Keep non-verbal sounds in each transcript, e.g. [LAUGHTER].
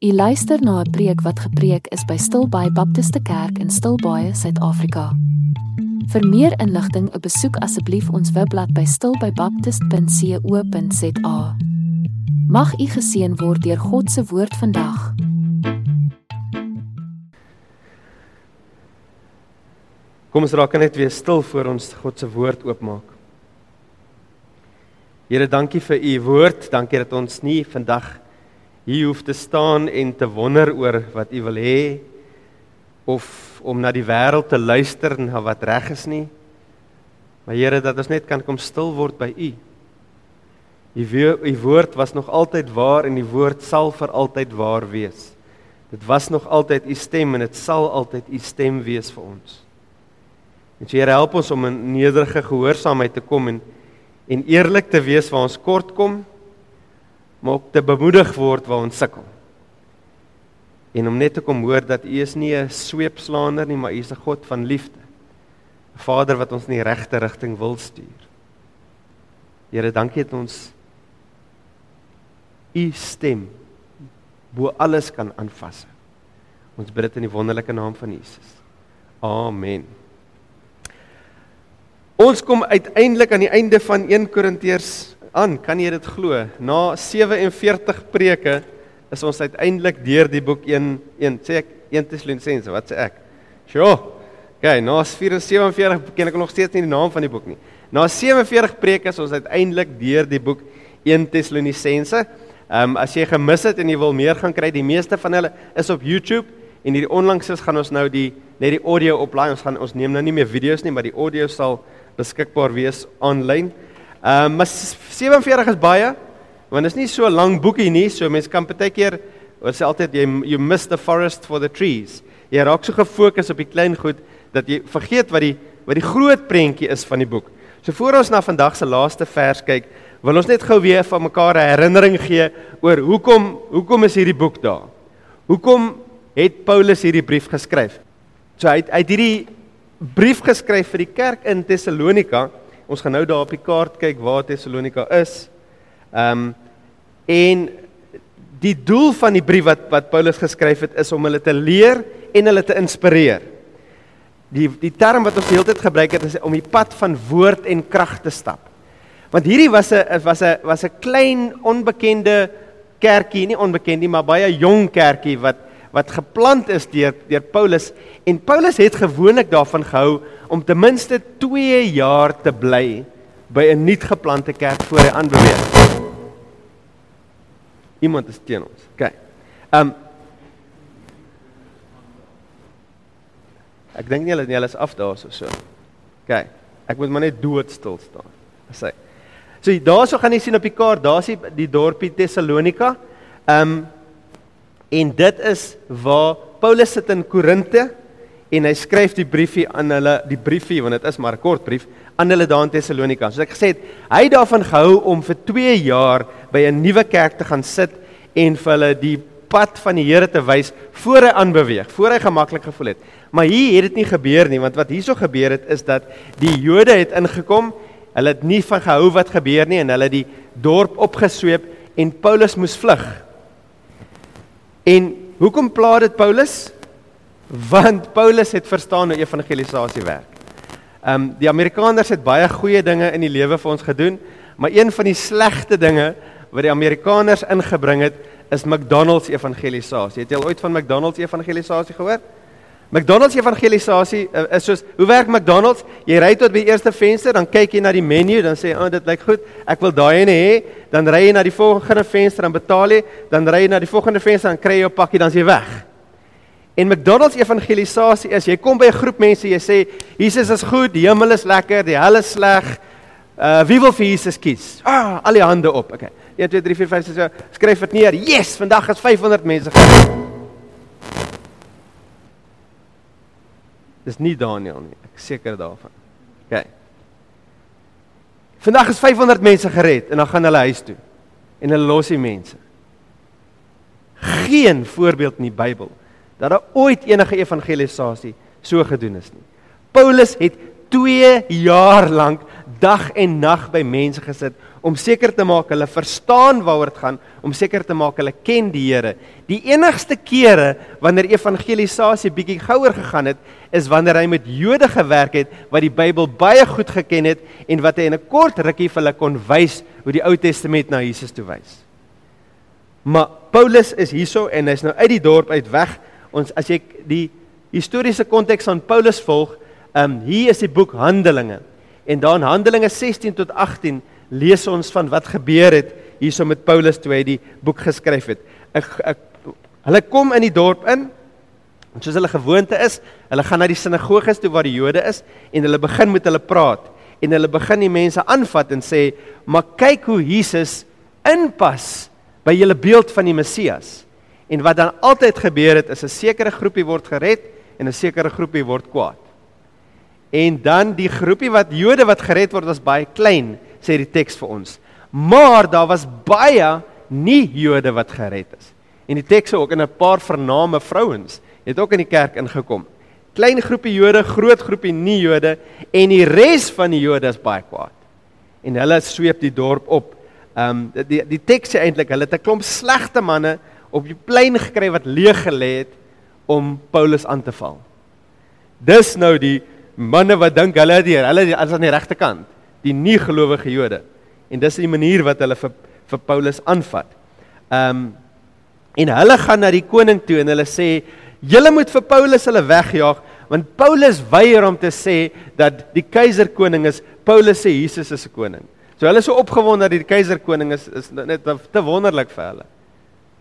U luister na 'n preek wat gepreek is by Stilbaai Baptiste Kerk in Stilbaai, Suid-Afrika. Vir meer inligting, besoek asseblief ons webblad by stilbaibaptist.co.za. Mag u geseën word deur God se woord vandag. Kom ons raak net weer stil voor ons God se woord oopmaak. Here, dankie vir u woord. Dankie dat ons nie vandag hier hoef te staan en te wonder oor wat u wil hê of om na die wêreld te luister na wat reg is nie. Maar Here, dat ons net kan kom stil word by u. U u woord was nog altyd waar en die woord sal vir altyd waar wees. Dit was nog altyd u stem en dit sal altyd u stem wees vir ons. En so Here, help ons om in nederige gehoorsaamheid te kom en en eerlik te wees waar ons kort kom maar ook te bemoedig word waar ons sukkel. En om net te kom hoor dat U is nie 'n sweepslaander nie, maar U is 'n God van liefde. 'n Vader wat ons in die regte rigting wil stuur. Here, dankie dat ons U stem bo alles kan aanvas. Ons bid dit in die wonderlike naam van Jesus. Amen. Ons kom uiteindelik aan die einde van 1 Korintiërs aan, kan jy dit glo? Na 47 preke is ons uiteindelik deur die boek 1 1 sê ek 1 Tessalonisense, wat sê ek? Sjoe. Okay, na 47 ken ek nog steeds nie die naam van die boek nie. Na 47 preke is ons uiteindelik deur die boek 1 Tessalonisense. Ehm um, as jy gemis het en jy wil meer gaan kry, die meeste van hulle is op YouTube en hierdie onlangs is gaan ons nou die net die audio oplaai. Ons gaan ons neem nou nie meer video's nie, maar die audio sal beskikbaar wees aanlyn. Ehm uh, maar 47 is baie want dit is nie so 'n lang boekie nie, so mense kan baie keer wat sê altyd jy you miss the forest for the trees. Jy raak so gefokus op die klein goed dat jy vergeet wat die wat die groot prentjie is van die boek. So voor ons na vandag se laaste vers kyk, wil ons net gou weer van mekaar 'n herinnering gee oor hoekom hoekom is hierdie boek daar? Hoekom het Paulus hierdie brief geskryf? So hy het, hy het hierdie brief geskryf vir die kerk in Tessalonika Ons gaan nou daar op die kaart kyk waar Tessalonika is. Ehm um, en die doel van die brief wat wat Paulus geskryf het is om hulle te leer en hulle te inspireer. Die die term wat ons die hele tyd gebruik het is om die pad van woord en krag te stap. Want hierdie was 'n was 'n was 'n klein onbekende kerkie, nie onbekend nie, maar baie jong kerkie wat wat geplant is deur deur Paulus en Paulus het gewoonlik daarvan gehou om ten minste 2 jaar te bly by 'n nuut geplante kerk voor hy aanbeweeg. Iemand is teen ons. OK. Ehm um, Ek dink nie hulle nie, hulle is af daar so. OK. Ek moet maar net doodstil staan. Sê. So daarso gaan jy sien op die kaart, daar's die, die dorpie Tessalonika. Ehm um, en dit is waar Paulus sit in Korinte en hy skryf die briefie aan hulle die briefie want dit is maar 'n kort brief aan hulle daar in Tessalonika. Soos ek gesê het, hy het daarvan gehou om vir 2 jaar by 'n nuwe kerk te gaan sit en vir hulle die pad van die Here te wys voor hy aanbeweeg, voor hy gemaklik gevoel het. Maar hier het dit nie gebeur nie want wat hierso gebeur het is dat die Jode het ingekom. Hulle het nie van gehou wat gebeur nie en hulle het die dorp opgesweep en Paulus moes vlug. En hoekom pla dit Paulus? Want Paulus het verstaan hoe evangelisasie werk. Ehm um, die Amerikaners het baie goeie dinge in die lewe vir ons gedoen, maar een van die slegte dinge wat die Amerikaners ingebring het, is McDonald's evangelisasie. Het jy al ooit van McDonald's evangelisasie gehoor? McDonald's evangelisasie uh, is soos hoe werk McDonald's? Jy ry tot by die eerste venster, dan kyk jy na die menu, dan sê jy, "Ag, oh, dit lyk goed. Ek wil daai ene hê." Dan ry jy na die volgende venster en betaal jy, dan ry jy na die volgende venster en kry jy jou pakkie, dan is jy weg. En McDonald's evangelisasie is jy kom by 'n groep mense, jy sê, "Jesus is goed, die hemel is lekker, die hel is sleg." Uh wie wil vir Jesus kies? Ah, al die hande op. Okay. 1 2 3 4 5 6 7. Skryf dit neer. Yes, vandag is 500 mense. Dis nie Daniel nie. Ek seker daarvan. OK. Vandag is 500 mense gered en dan gaan hulle huis toe. En hulle los die mense. Geen voorbeeld in die Bybel dat daar ooit enige evangelisasie so gedoen is nie. Paulus het 2 jaar lank dag en nag by mense gesit om seker te maak hulle verstaan waaroor dit gaan, om seker te maak hulle ken die Here. Die enigste kere wanneer evangelisasie bietjie gouer gegaan het, is wanneer hy met Jode gewerk het wat die Bybel baie goed geken het en wat hy in 'n kort rukkie vir hulle kon wys hoe die Ou Testament na Jesus toe wys. Maar Paulus is hierso en hy's nou uit die dorp uit weg. Ons as jy die historiese konteks van Paulus volg, ehm um, hier is die boek Handelinge. En daar in Handelinge 16 tot 18 lees ons van wat gebeur het hierso met Paulus toe hy die boek geskryf het. Ek, ek hulle kom in die dorp in. En soos hulle gewoonte is, hulle gaan na die sinagoges toe waar die Jode is en hulle begin met hulle praat en hulle begin die mense aanvat en sê, "Maar kyk hoe Jesus inpas by julle beeld van die Messias." En wat dan altyd gebeur het, is 'n sekere groepie word gered en 'n sekere groepie word kwaad. En dan die groepie wat Jode wat gered word was baie klein sê die teks vir ons. Maar daar was baie nie Jode wat gered is. En die teks ook in 'n paar vername vrouens het ook in die kerk ingekom. Klein groepie Jode, groot groepie nie Jode en die res van die Jode is baie kwaad. En hulle sweep die dorp op. Ehm um, die die teks sê eintlik hulle het 'n klomp slegte manne op die plein gekry wat leeg gelê het om Paulus aan te val. Dis nou die manne wat dink hulle het hier, hulle is aan die regte kant die nie gelowige Jode. En dis die manier wat hulle vir vir Paulus aanvat. Ehm um, en hulle gaan na die koning toe en hulle sê julle moet vir Paulus hulle wegjaag want Paulus weier om te sê dat die keiser koning is. Paulus sê Jesus is 'n koning. So hulle is so opgewonde dat die keiser koning is is net te wonderlik vir hulle.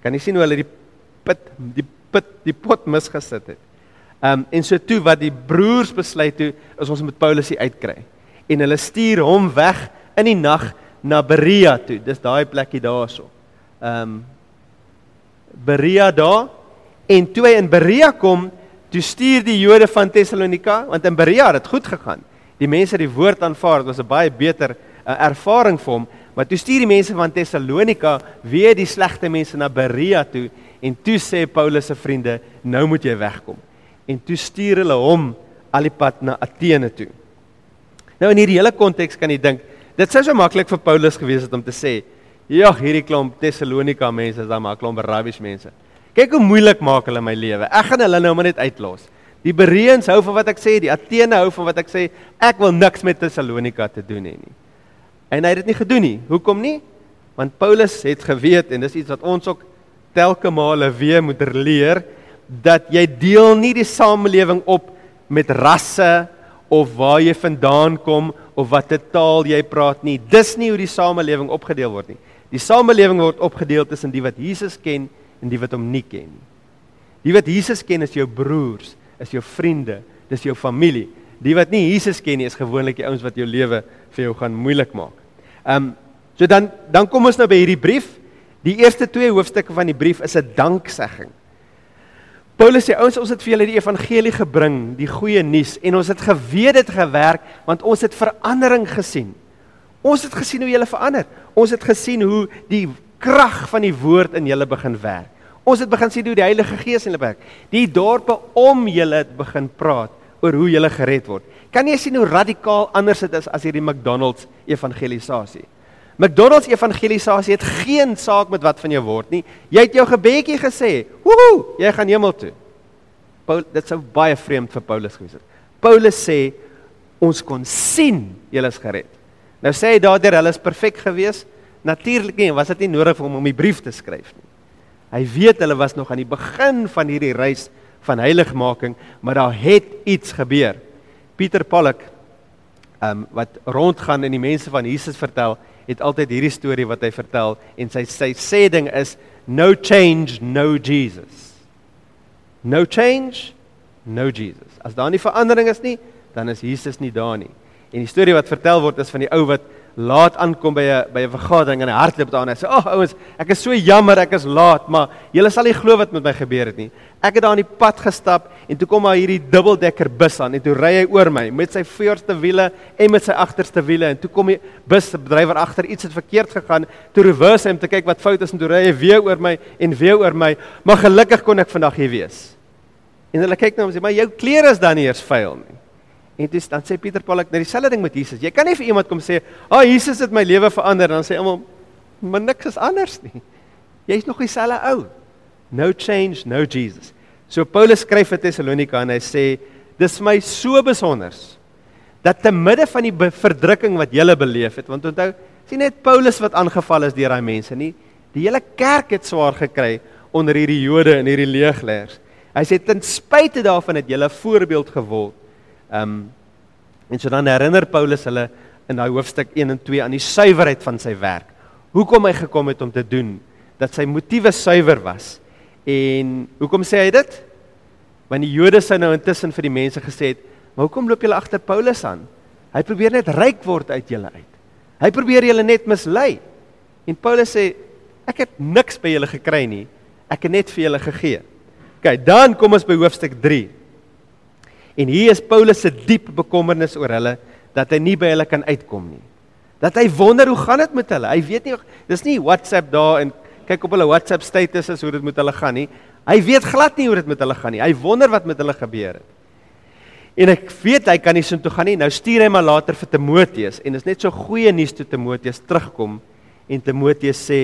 Kan jy sien hoe hulle die put die put die pot misgesit het. Um, en so toe wat die broers besluit toe is ons met Paulus hier uitkry en hulle stuur hom weg in die nag na Berea toe. Dis daai plekkie daarso. Um, Berea daar en toe hy in Berea kom, toe stuur die Jode van Tessalonika, want in Berea het dit goed gegaan. Die mense het die woord aanvaar, dit was 'n baie beter uh, ervaring vir hom, maar toe stuur die mense van Tessalonika weer die slegte mense na Berea toe en toe sê Paulus se vriende, nou moet jy wegkom. En toe stuur hulle hom al die pad na Athene toe. Nou in hierdie hele konteks kan jy dink, dit sou so maklik vir Paulus gewees het om te sê, "Ja, hierdie klomp Tessalonika mense is dan maar klomp rubbish mense. Kyk hoe moeilik maak hulle my lewe. Ek gaan hulle nou maar net uitlos." Die Bereëns hou van wat ek sê, die Athene hou van wat ek sê. Ek wil niks met Tessalonika te doen hê nie. En hy het dit nie gedoen nie. Hoekom nie? Want Paulus het geweet en dis iets wat ons ook telke male weer moet leer dat jy deel nie die samelewing op met rasse of waar jy vandaan kom of watter taal jy praat nie. Dis nie hoe die samelewing opgedeel word nie. Die samelewing word opgedeel tussen die wat Jesus ken en die wat hom nie ken nie. Die wat Jesus ken is jou broers, is jou vriende, dis jou familie. Die wat nie Jesus ken nie is gewoonlik die ouens wat jou lewe vir jou gaan moeilik maak. Ehm um, so dan dan kom ons nou by hierdie brief. Die eerste twee hoofstukke van die brief is 'n danksegging. Paulus sê ouens ons het vir julle die evangelie gebring, die goeie nuus en ons het geweet dit gewerk want ons het verandering gesien. Ons het gesien hoe julle verander. Ons het gesien hoe die krag van die woord in julle begin werk. Ons het begin sien hoe die Heilige Gees in julle werk. Die dorpe om julle het begin praat oor hoe julle gered word. Kan jy sien hoe radikaal anders dit is as hierdie McDonald's evangelisasie? McDonald's evangelisasie het geen saak met wat van jou word nie. Jy het jou gebedjie gesê. Woehoe, jy gaan hemel toe. Paul, dit sou baie vreemd vir Paulus gewees het. Paulus sê ons kon sien jy is gered. Nou sê hy daardeur hulle is perfek gewees. Natuurlik nie, was dit nie nodig vir hom om die brief te skryf nie. Hy weet hulle was nog aan die begin van hierdie reis van heiligmaking, maar daar het iets gebeur. Pieter Pollock, um, wat rondgaan en die mense van Jesus vertel, het altyd hierdie storie wat hy vertel en sy sy sê ding is no change no Jesus. No change no Jesus. As daar nie verandering is nie, dan is Jesus nie daar nie. En die storie wat vertel word is van die ou wat laat aankom by 'n by 'n vergadering en hy hardloop daar en hy sê: "Ag oh, ouens, ek is so jammer ek is laat, maar julle sal nie glo wat met my gebeur het nie. Ek het daar in die pad gestap en toe kom daar hierdie dubbeldekker bus aan en toe ry hy oor my met sy voorste wiele en met sy agterste wiele en toe kom die busdrywer agter iets het verkeerd gegaan. Toe reverse hy om te kyk wat fout is en toe ry hy weer oor my en weer oor my, maar gelukkig kon ek vandag hier wees." En hulle kyk na hom en sê: "Maar jou klere is dan nie eens vuil nie." En dis dan sê Pieter Paul ek nou dieselfde ding met Jesus. Jy kan nie vir iemand kom sê, "Ag, oh, Jesus het my lewe verander." Dan sê almal, "Maar niks is anders nie. Jy's nog dieselfde ou." No change, no Jesus. So Paulus skryf vir Tessalonika en hy sê dis my so besonder dat te midde van die verdrukking wat julle beleef het want onthou sien net Paulus wat aangeval is deur daai mense nie die hele kerk het swaar gekry onder hierdie Jode en hierdie leegleers hy sê ten spyte daarvan het julle voorbeeld geword um en so dan herinner Paulus hulle in daai hoofstuk 1 en 2 aan die suiwerheid van sy werk hoekom hy gekom het om te doen dat sy motiewe suiwer was En hoekom sê hy dit? Want die Jode sou nou intussen vir die mense gesê het, "Maar hoekom loop julle agter Paulus aan? Hy probeer net ryk word uit julle uit. Hy probeer julle net mislei." En Paulus sê, "Ek het niks by julle gekry nie. Ek het net vir julle gegee." OK, dan kom ons by hoofstuk 3. En hier is Paulus se diep bekommernis oor hulle dat hy nie by hulle kan uitkom nie. Dat hy wonder hoe gaan dit met hulle? Hy weet nie dis nie WhatsApp daar en kyk op hulle WhatsApp status is hoe dit met hulle gaan nie. Hy weet glad nie hoe dit met hulle gaan nie. Hy wonder wat met hulle gebeur het. En ek weet hy kan nie so toe gaan nie. Nou stuur hy maar later vir Timoteus en is net so goeie nuus toe Timoteus terugkom en Timoteus sê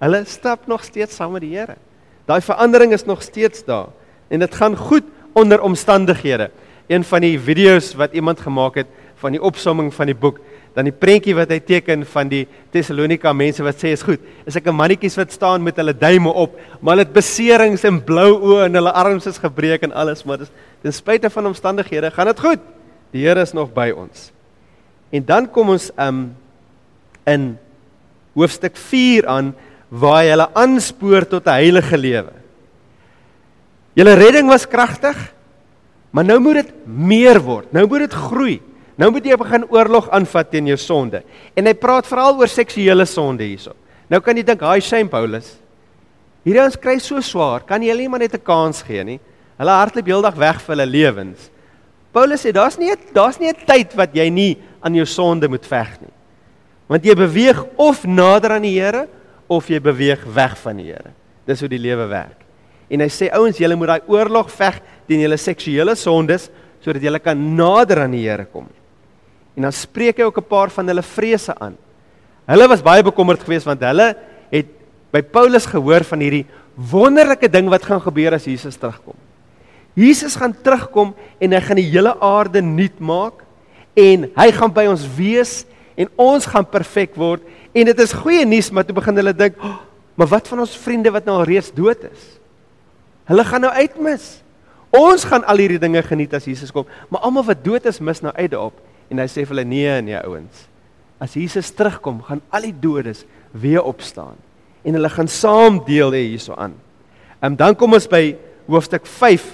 hulle stap nog steeds saam met die Here. Daai verandering is nog steeds daar en dit gaan goed onder omstandighede. Een van die video's wat iemand gemaak het van die opsomming van die boek dan die prentjie wat hy teken van die Tessalonika mense wat sê is goed. Is ek 'n mannetjies wat staan met hulle duime op, maar hulle het beserings en blou oë en hulle arms is gebreek en alles, maar dis ten spyte van omstandighede gaan dit goed. Die Here is nog by ons. En dan kom ons um in hoofstuk 4 aan waar hy hulle aanspoor tot 'n heilige lewe. Julle redding was kragtig, maar nou moet dit meer word. Nou moet dit groei. Nou moet jy begin oorlog aanvat teen jou sonde. En hy praat veral oor seksuele sonde hierso. Nou kan jy dink, "Haai shame Paulus. Hierdie ons kry so swaar, kan jy hulle nie maar net 'n kans gee nie? Hulle hardloop heeldag weg vir hulle lewens." Paulus sê, "Daar's nie daar's nie 'n tyd wat jy nie aan jou sonde moet veg nie. Want jy beweeg of nader aan die Here of jy beweeg weg van die Here. Dis hoe die lewe werk." En hy sê, "Ouens, julle moet daai oorlog veg teen julle seksuele sondes sodat julle kan nader aan die Here kom." En dan spreek hy ook 'n paar van hulle vrese aan. Hulle was baie bekommerd geweest want hulle het by Paulus gehoor van hierdie wonderlike ding wat gaan gebeur as Jesus terugkom. Jesus gaan terugkom en hy gaan die hele aarde nuut maak en hy gaan by ons wees en ons gaan perfek word en dit is goeie nuus maar toe begin hulle dink, oh, maar wat van ons vriende wat nou al reeds dood is? Hulle gaan nou uitmis. Ons gaan al hierdie dinge geniet as Jesus kom, maar almal wat dood is mis nou uit daarop. En hy sê vir hulle nee nee ouens. As Jesus terugkom, gaan al die doodes weer opstaan en hulle gaan saam deel hê hierso aan. Ehm um, dan kom ons by hoofstuk 5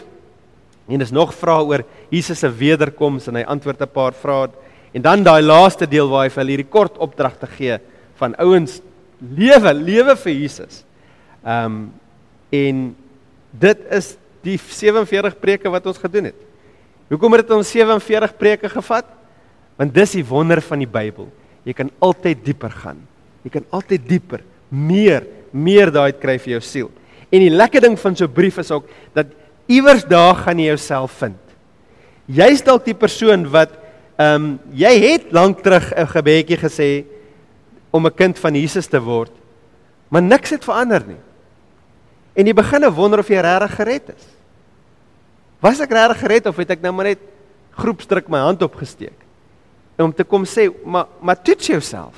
en dis nog vrae oor Jesus se wederkoms en hy antwoord 'n paar vrae en dan daai laaste deel waar hy vir hulle hierdie kort opdragte gee van ouens lewe lewe vir Jesus. Ehm um, en dit is die 47 preke wat ons gedoen het. Hoekom het dit ons 47 preke gevat? Want dis die wonder van die Bybel. Jy kan altyd dieper gaan. Jy kan altyd dieper, meer, meer daai kry vir jou siel. En die lekker ding van so 'n brief is ook dat iewers daar gaan jy jouself vind. Jy's dalk die persoon wat ehm um, jy het lank terug 'n gebedjie gesê om 'n kind van Jesus te word, maar niks het verander nie. En jy begin wonder of jy regtig gered is. Was ek regtig gered of het ek nou maar net groepsdruk my hand opgesteek? om te kom sê, maar maar toets jouself.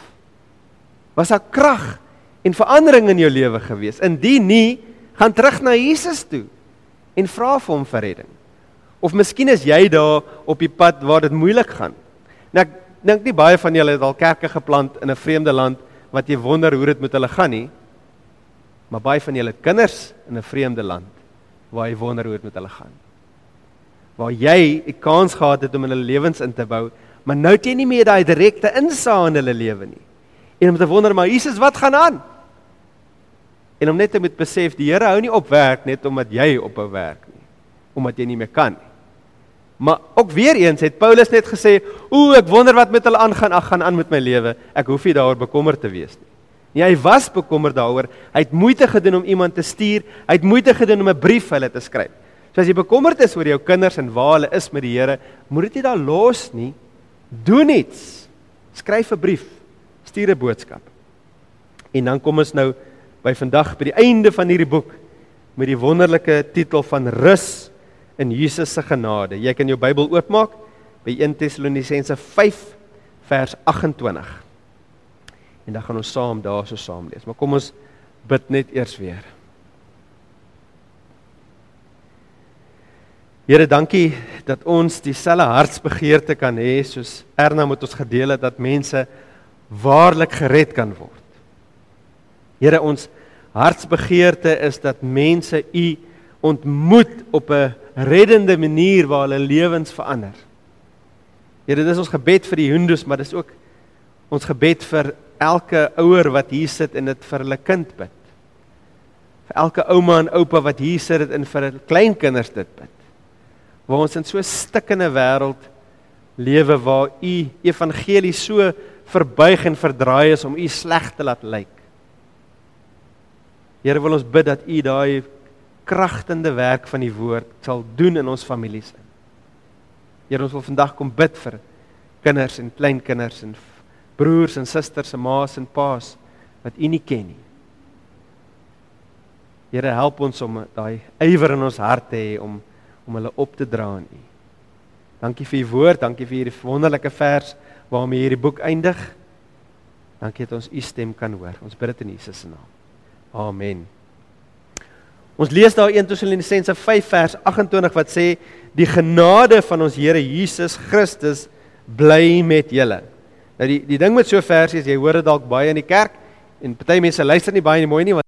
Was daar krag en verandering in jou lewe gewees? Indien nie, gaan terug na Jesus toe en vra vir hom vir redding. Of miskien is jy daar op die pad waar dit moeilik gaan. Nou ek dink nie baie van julle het al kerke geplant in 'n vreemde land wat jy wonder hoe dit met hulle gaan nie. Maar baie van julle kinders in 'n vreemde land waar jy wonder hoe dit met hulle gaan. Waar jy 'n kans gehad het om in hulle lewens in te bou Maar nou het jy nie meer daai direkte insaag in hulle lewe nie. En om te wonder maar Jesus, wat gaan aan? En om net te moet besef die Here hou nie op werk net omdat jy ophou werk nie, omdat jy nie meer kan nie. Maar ook weer eens het Paulus net gesê, "O, ek wonder wat met hulle aangaan, ag gaan aan met my lewe. Ek hoef nie daaroor bekommerd te wees nie." Nee, hy was bekommerd daaroor. Hy het moeite gedoen om iemand te stuur. Hy het moeite gedoen om 'n brief hulle te skryf. So as jy bekommerd is oor jou kinders en waar hulle is met die Here, moet dit nie daar los nie. Doen iets. Skryf 'n brief. Stuur 'n boodskap. En dan kom ons nou by vandag by die einde van hierdie boek met die wonderlike titel van Rus in Jesus se genade. Jy kan jou Bybel oopmaak by 1 Tessalonisense 5 vers 28. En dan gaan ons saam daarso saam lees. Maar kom ons bid net eers weer. Here, dankie dat ons dieselfde hartsbegeerte kan hê soos Erna met ons gedeel het dat mense waarlik gered kan word. Here, ons hartsbegeerte is dat mense U ontmoet op 'n reddende manier waar hulle lewens verander. Here, dis ons gebed vir die Hindus, maar dis ook ons gebed vir elke ouer wat hier sit en dit vir hulle kind bid. Vir elke ouma en oupa wat hier sit en vir hulle kleinkinders dit bid. Waar ons in so 'n stikkende wêreld lewe waar u evangelie so verbuig en verdraai is om u sleg te laat lyk. Here wil ons bid dat u daai kragtende werk van die woord sal doen in ons families. Here ons wil vandag kom bid vir kinders en kleinkinders en broers en susters en ma's en pa's wat U nie ken nie. Here help ons om daai ywer in ons hart te hê om om hulle op te dra aan U. Dankie vir U woord, dankie vir hierdie wonderlike vers waarmee hierdie boek eindig. Dankie dat ons U stem kan hoor. Ons bid dit in Jesus se naam. Amen. Ons lees daar 1 Tessalonisense 5 vers 28 wat sê die genade van ons Here Jesus Christus bly met julle. Nou die die ding met so versies, jy hoor dit dalk baie in die kerk en party mense luister nie baie nie mooi nie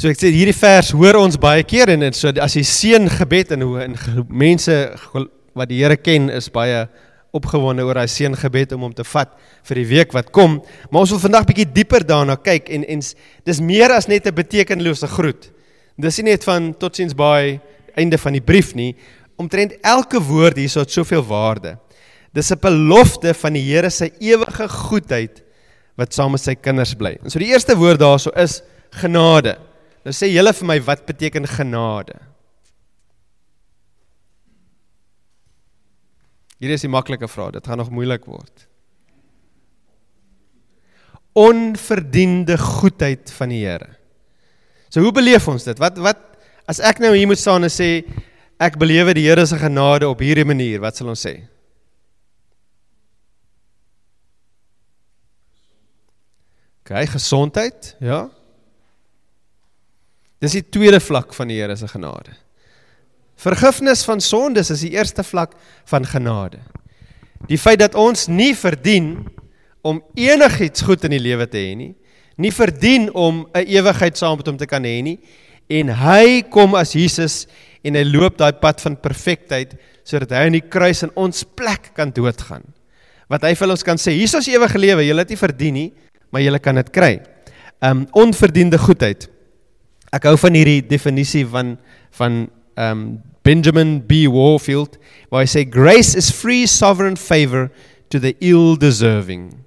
So ek sê hierdie vers hoor ons baie keer en so as jy seën gebed en hoe en mense wat die Here ken is baie opgewonde oor hy seën gebed om hom te vat vir die week wat kom. Maar ons wil vandag bietjie dieper daarna kyk en en dis meer as net 'n betekenlose groet. Dis nie net van totsiens by einde van die brief nie. Omtrent elke woord hierso het soveel waarde. Dis 'n belofte van die Here se ewige goedheid wat saam met sy kinders bly. En so die eerste woord daarso is genade. Nou sê julle vir my wat beteken genade? Hier is 'n maklike vraag, dit gaan nog moeilik word. Onverdiende goedheid van die Here. So hoe beleef ons dit? Wat wat as ek nou hier moet staan en sê ek belewe die Here se genade op hierdie manier, wat sal ons sê? OK, gesondheid, ja. Dis die tweede vlak van die Here se genade. Vergifnis van sondes is die eerste vlak van genade. Die feit dat ons nie verdien om enigiets goed in die lewe te hê nie, nie verdien om 'n ewigheid saam met hom te kan hê nie, en hy kom as Jesus en hy loop daai pad van perfektheid sodat hy aan die kruis in ons plek kan doodgaan. Wat hy vir ons kan sê, hier is ons ewige lewe, jy het dit verdien nie, maar jy kan dit kry. Um onverdiende goedheid. Ek hou van hierdie definisie van van um Benjamin B Warfield waar hy sê grace is free sovereign favor to the ill deserving.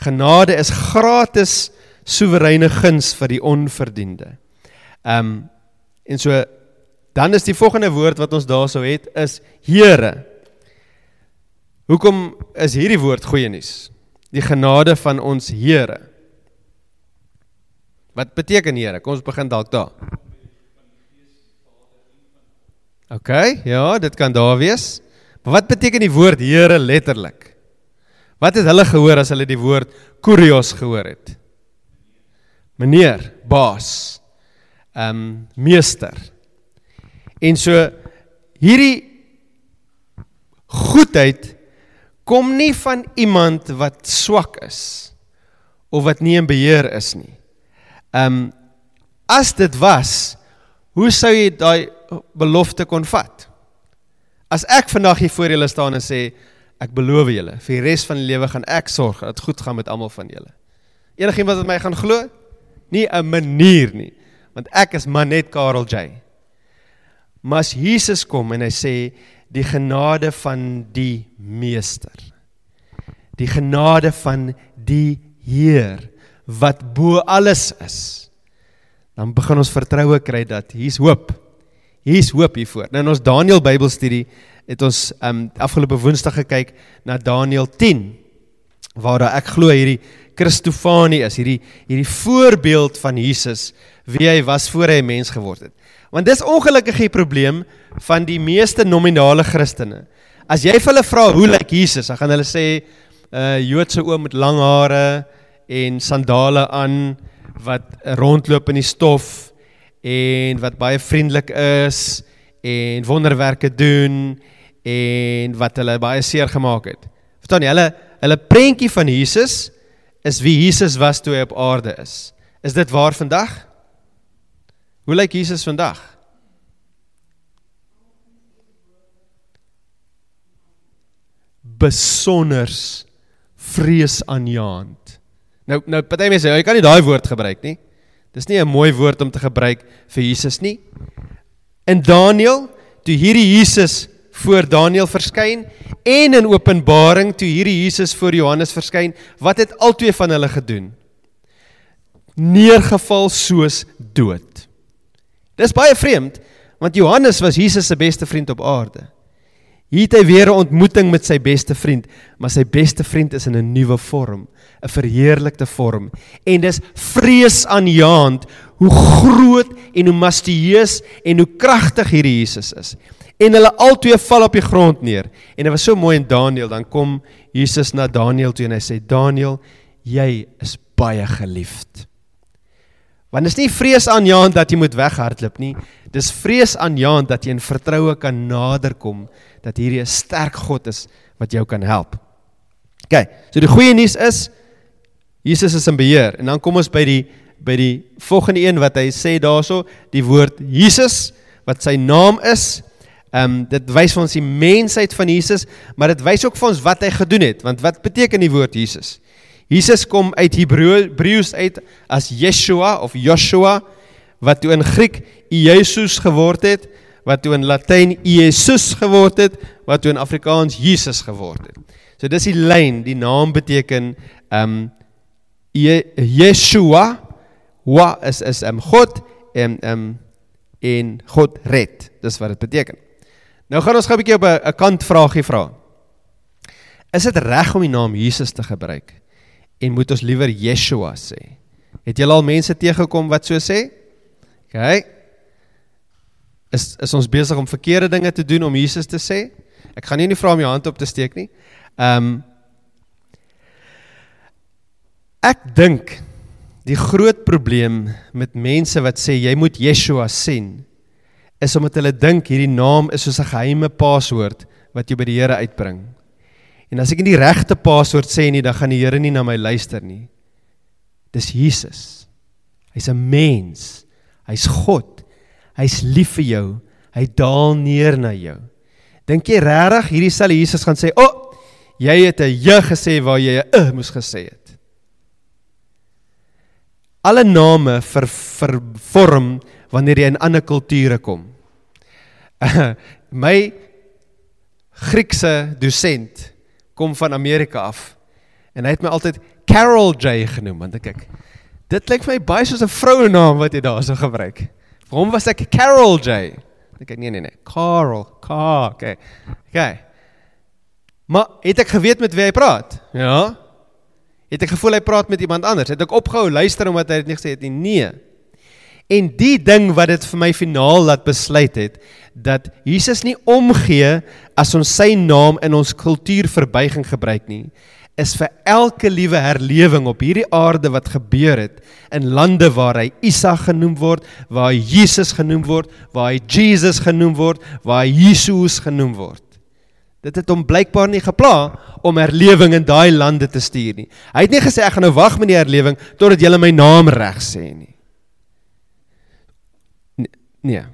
Genade is gratis soewereine guns vir die onverdiende. Um en so dan is die volgende woord wat ons daarso het is Here. Hoekom is hierdie woord goeie nuus? Die genade van ons Here. Wat beteken Here? Kom ons begin dalk daar. OK, ja, dit kan daar wees. Maar wat beteken die woord Here letterlik? Wat het hulle gehoor as hulle die woord kurios gehoor het? Meneer, baas. Ehm um, meester. En so hierdie goedheid kom nie van iemand wat swak is of wat nie in beheer is nie. Ehm um, as dit was, Hoe sou jy daai belofte kon vat? As ek vandag hier voor julle staan en sê ek beloof julle vir die res van die lewe gaan ek sorg dat dit goed gaan met almal van julle. Enigiemand wat my gaan glo? Nie 'n manier nie, want ek is maar net Karel J. Maar as Jesus kom en hy sê die genade van die meester. Die genade van die Heer wat bo alles is. Dan begin ons vertroue kry dat hier's hoop. Hier's hoop hiervoor. Nou in ons Daniël Bybelstudie het ons um afgelope Woensdag gekyk na Daniël 10 waar daar ek glo hierdie Christofani is, hierdie hierdie voorbeeld van Jesus wie hy was voor hy mens geword het. Want dis ongelukkig die probleem van die meeste nominale Christene. As jy vir hulle vra hoe lyk Jesus, dan gaan hulle sê 'n uh, Joodse oom met lang hare en sandale aan wat rondloop in die stof en wat baie vriendelik is en wonderwerke doen en wat hulle baie seer gemaak het. Verstaan jy? Hulle hulle prentjie van Jesus is wie Jesus was toe hy op aarde is. Is dit waar vandag? Hoe lyk Jesus vandag? Besonders vreesaanjaend. Nou nou party mense sê jy kan nie daai woord gebruik nie. Dis nie 'n mooi woord om te gebruik vir Jesus nie. In Daniël, toe hierdie Jesus voor Daniël verskyn en in Openbaring toe hierdie Jesus voor Johannes verskyn, wat het albei van hulle gedoen? Neergeval soos dood. Dis baie vreemd, want Johannes was Jesus se beste vriend op aarde. Hier het hy weer 'n ontmoeting met sy beste vriend, maar sy beste vriend is in 'n nuwe vorm, 'n verheerlikte vorm. En dis vreesaanjaend hoe groot en hoe majestueus en hoe kragtig hierdie Jesus is. En hulle albei val op die grond neer. En dit was so mooi in Daniël, dan kom Jesus na Daniël toe en hy sê Daniël, jy is baie geliefd. Want dit is nie vreesaanjaend dat jy moet weghardloop nie. Dis vreesaanjaend dat jy in vertroue kan naderkom dat hierdie 'n sterk God is wat jou kan help. OK, so die goeie nuus is Jesus is in beheer en dan kom ons by die by die volgende een wat hy sê daarso, die woord Jesus wat sy naam is. Ehm um, dit wys vir ons die mensheid van Jesus, maar dit wys ook vir ons wat hy gedoen het, want wat beteken die woord Jesus? Jesus kom uit Hebreëus uit as Yeshua of Joshua wat toe in Griek Jesus geword het wat toe in Latyn Jesus geword het, wat toe in Afrikaans Jesus geword het. So dis die lyn, die naam beteken ehm um, Yeshua, wa is is ehm um, God en ehm um, en God red. Dis wat dit beteken. Nou gaan ons gou 'n bietjie op 'n kant vraagie vra. Is dit reg om die naam Jesus te gebruik en moet ons liewer Yeshua sê? Het jy al mense teëgekom wat so sê? OK is is ons besig om verkeerde dinge te doen om Jesus te sê? Ek gaan nie nie vra om jou hand op te steek nie. Ehm um, Ek dink die groot probleem met mense wat sê jy moet Yeshua sien is omdat hulle dink hierdie naam is soos 'n geheime paswoord wat jy by die Here uitbring. En as ek nie die regte paswoord sê nie, dan gaan die Here nie na my luister nie. Dis Jesus. Hy's 'n mens. Hy's God. Hy's lief vir jou. Hy daal neer na jou. Dink jy regtig hierdie sal Jesus gaan sê, "O, oh, jy het 'n j gesê waar jy 'n uh moes gesê het." Alle name ver vervorm wanneer jy in ander kulture kom. [LAUGHS] My Griekse dosent kom van Amerika af en hy het my altyd Carol J genoem want ek kyk dit klink vir my baie soos 'n vrouenaam wat jy daarso gebruik. Vir hom was ek Carol J. Ek nee nee nee, Carol, Car, okay. Okay. Maar het ek geweet met wie hy praat? Ja. Het ek gevoel hy praat met iemand anders? Het ek opgehou luister omdat hy dit nie gesê het nie? Nee. En die ding wat dit vir my finaal laat besluit het dat Jesus nie omgee as ons sy naam in ons kultuurverbuiging gebruik nie, is vir elke liewe herlewing op hierdie aarde wat gebeur het in lande waar hy Isa genoem word, waar hy Jesus genoem word, waar hy Jesus genoem word, waar hy Jesus genoem word. Dit het hom blykbaar nie gepla om herlewing in daai lande te stuur nie. Hy het nie gesê ek gaan nou wag met die herlewing totdat julle my naam reg sê nie. Nee.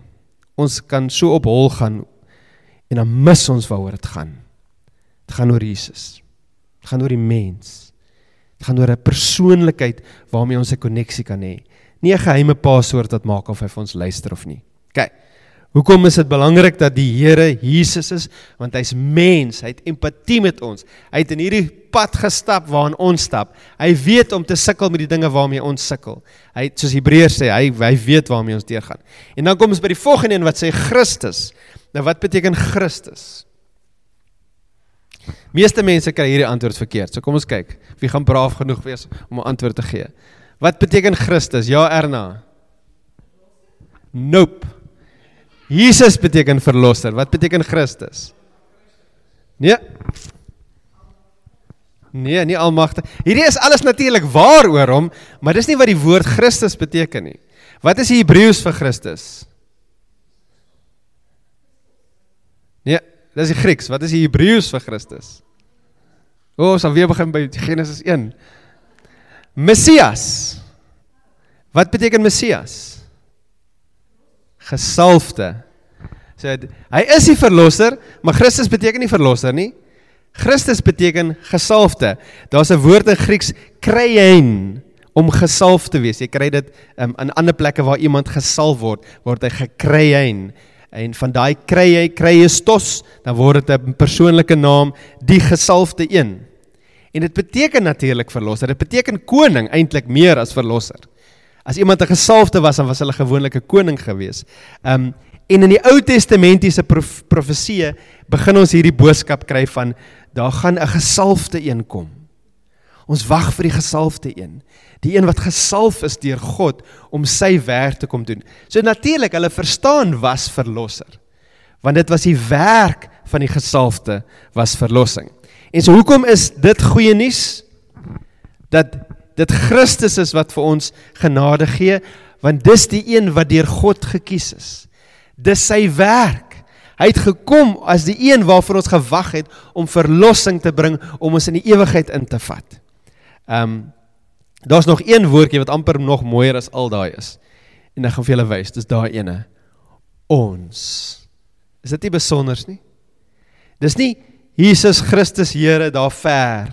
Ons kan so op hol gaan en dan mis ons waaroor dit gaan. Dit gaan oor Jesus. Dit gaan oor die mens. Dit gaan oor 'n persoonlikheid waarmee ons 'n koneksie kan hê. Nie 'n geheime paswoord wat maak of hy vir ons luister of nie. OK. Hoekom is dit belangrik dat die Here Jesus is? Want hy's mens, hy het empatie met ons. Hy het in hierdie pad gestap waarin ons stap. Hy weet om te sukkel met die dinge waarmee ons sukkel. Hy soos Hebreërs sê, hy hy weet waarmee ons deurgaan. En dan kom ons by die volgende een wat sê Christus. Nou wat beteken Christus? Meeste mense kry hierdie antwoord verkeerd. So kom ons kyk. Wie gaan braaf genoeg wees om 'n antwoord te gee? Wat beteken Christus? Ja, Erna. Nope. Jesus beteken verlosser. Wat beteken Christus? Nee. Nee, nie almagtig. Hierdie is alles natuurlik waar oor hom, maar dis nie wat die woord Christus beteken nie. Wat is die Hebreëus vir Christus? Nee, dis die Grieks. Wat is die Hebreëus vir Christus? O, ons sal weer begin by Genesis 1. Messias. Wat beteken Messias? Gesalfde. So hy is die verlosser, maar Christus beteken nie verlosser nie. Christus beteken gesalfde. Daar's 'n woord in Grieks kreien om gesalf te wees. Jy kry dit um, in ander plekke waar iemand gesalf word, word hy gekreien en van daai kry jy kry jy stos, dan word dit 'n persoonlike naam, die gesalfde een. En dit beteken natuurlik verlosser. Dit beteken koning eintlik meer as verlosser. As iemand 'n gesalfde was, dan was hulle gewoonlik 'n koning gewees. Um en in die Ou Testamentiese prof, profeseë begin ons hierdie boodskap kry van daar gaan 'n gesalfde een kom. Ons wag vir die gesalfde een die een wat gesalf is deur God om sy werk te kom doen. So natuurlik, hulle verstaan was verlosser. Want dit was die werk van die gesalfde was verlossing. En so hoekom is dit goeie nuus? Dat dit Christus is wat vir ons genade gee, want dis die een wat deur God gekies is. Dis sy werk. Hy het gekom as die een waarvoor ons gewag het om verlossing te bring om ons in die ewigheid in te vat. Ehm um, Daar's nog een woordjie wat amper nog mooier as al daai is. En ek gaan vir julle wys, dis daai ene. Ons. Is dit nie besonders nie? Dis nie Jesus Christus Here daar ver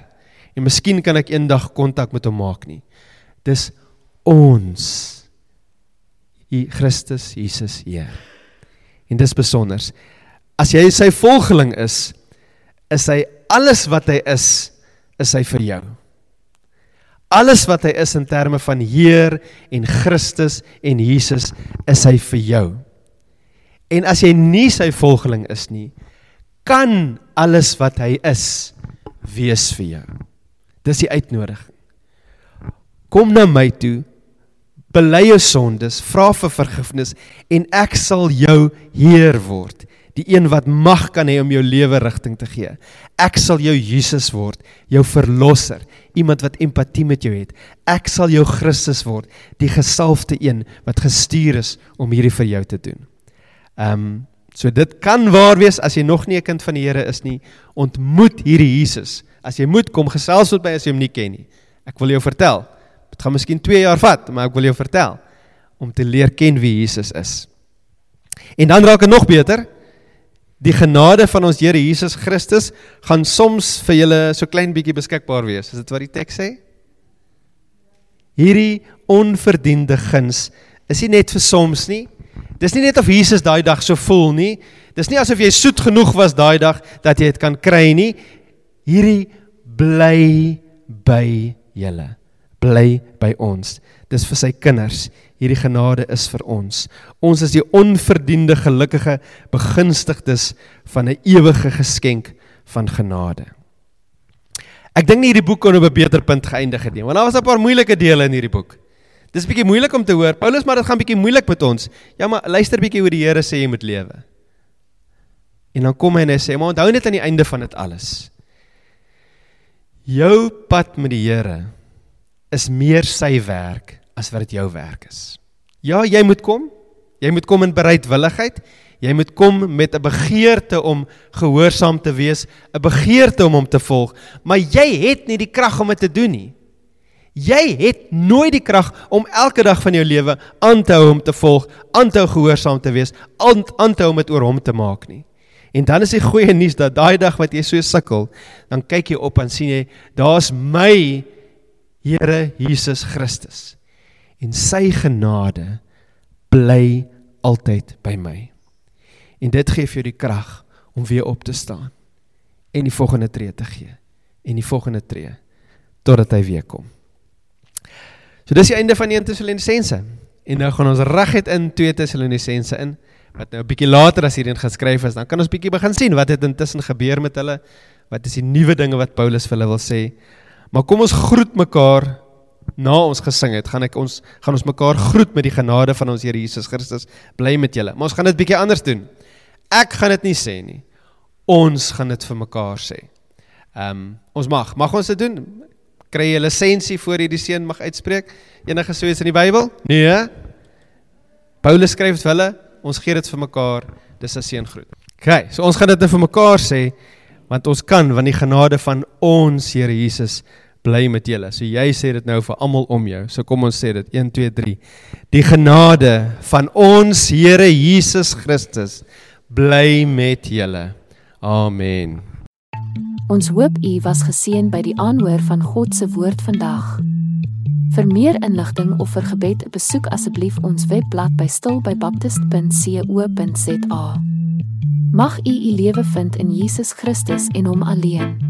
en miskien kan ek eendag kontak met hom maak nie. Dis ons. Hy Christus Jesus Heer. En dis besonders. As jy sy volgeling is, is hy alles wat hy is, is hy vir jou. Alles wat hy is in terme van Heer en Christus en Jesus is hy vir jou. En as jy nie sy volgeling is nie, kan alles wat hy is wees vir jou. Dis die uitnodiging. Kom na my toe, bely jou sondes, vra vir vergifnis en ek sal jou Heer word die een wat mag kan hê om jou lewe rigting te gee. Ek sal jou Jesus word, jou verlosser, iemand wat empatie met jou het. Ek sal jou Christus word, die gesalfde een wat gestuur is om hierdie vir jou te doen. Ehm um, so dit kan waar wees as jy nog nie 'n kind van die Here is nie, ontmoet hierdie Jesus. As jy moet kom gesels met my as jy hom nie ken nie. Ek wil jou vertel. Dit gaan miskien 2 jaar vat, maar ek wil jou vertel om te leer ken wie Jesus is. En dan raak dit nog beter Die genade van ons Here Jesus Christus gaan soms vir julle so klein bietjie beskikbaar wees. Is dit wat die teks sê? Hierdie onverdiende guns is nie net vir soms nie. Dis nie net of Jesus daai dag so voel nie. Dis nie asof jy soet genoeg was daai dag dat jy dit kan kry nie. Hierdie bly by julle. Bly by ons. Dis vir sy kinders hierdie genade is vir ons. Ons is die onverdiende gelukkige begunstigdes van 'n ewige geskenk van genade. Ek dink nie hierdie boek kon op 'n beter punt geëindig het nie, want daar was 'n paar moeilike dele in hierdie boek. Dis bietjie moeilik om te hoor. Paulus maar dit gaan bietjie moeilik met ons. Ja, maar luister bietjie hoe die Here sê jy moet lewe. En dan kom hy en hy sê, "Maar onthou net aan die einde van dit alles. Jou pad met die Here is meer sy werk as wat dit jou werk is. Ja, jy moet kom. Jy moet kom in bereidwilligheid. Jy moet kom met 'n begeerte om gehoorsaam te wees, 'n begeerte om hom te volg, maar jy het nie die krag om dit te doen nie. Jy het nooit die krag om elke dag van jou lewe aan te hou om te volg, aan te hou gehoorsaam te wees, aan, aan te hou om dit oor hom te maak nie. En dan is die goeie nuus dat daai dag wat jy so sukkel, dan kyk jy op en sien jy, daar's my Here Jesus Christus. En sy genade bly altyd by my. En dit gee vir jou die krag om weer op te staan en die volgende tree te gee en die volgende tree totdat hy weer kom. So dis die einde van 1 Tessalonisense. En nou gaan ons reguit in 2 Tessalonisense in wat nou 'n bietjie later as hierin geskryf is, dan kan ons bietjie begin sien wat het intussen gebeur met hulle. Wat is die nuwe dinge wat Paulus vir hulle wil sê? Maar kom ons groet mekaar na ons gesing het. Gaan ek ons gaan ons mekaar groet met die genade van ons Here Jesus Christus. Bly met julle. Maar ons gaan dit bietjie anders doen. Ek gaan dit nie sê nie. Ons gaan dit vir mekaar sê. Ehm um, ons mag. Mag ons dit doen? Kry jy 'n lisensie voor jy die seën mag uitspreek? Enige so iets in die Bybel? Nee. Paulus skryf vir hulle ons gee dit vir mekaar, dis 'n seëngroet. OK, so ons gaan dit net vir mekaar sê want ons kan want die genade van ons Here Jesus bly met julle. So jy sê dit nou vir almal om jou. So kom ons sê dit 1 2 3. Die genade van ons Here Jesus Christus bly met julle. Amen. Ons hoop u was geseën by die aanhoor van God se woord vandag. Vir meer inligting of vir gebed, besoek asseblief ons webblad by stilbybaptist.co.za. Mag u u lewe vind in Jesus Christus en hom alleen.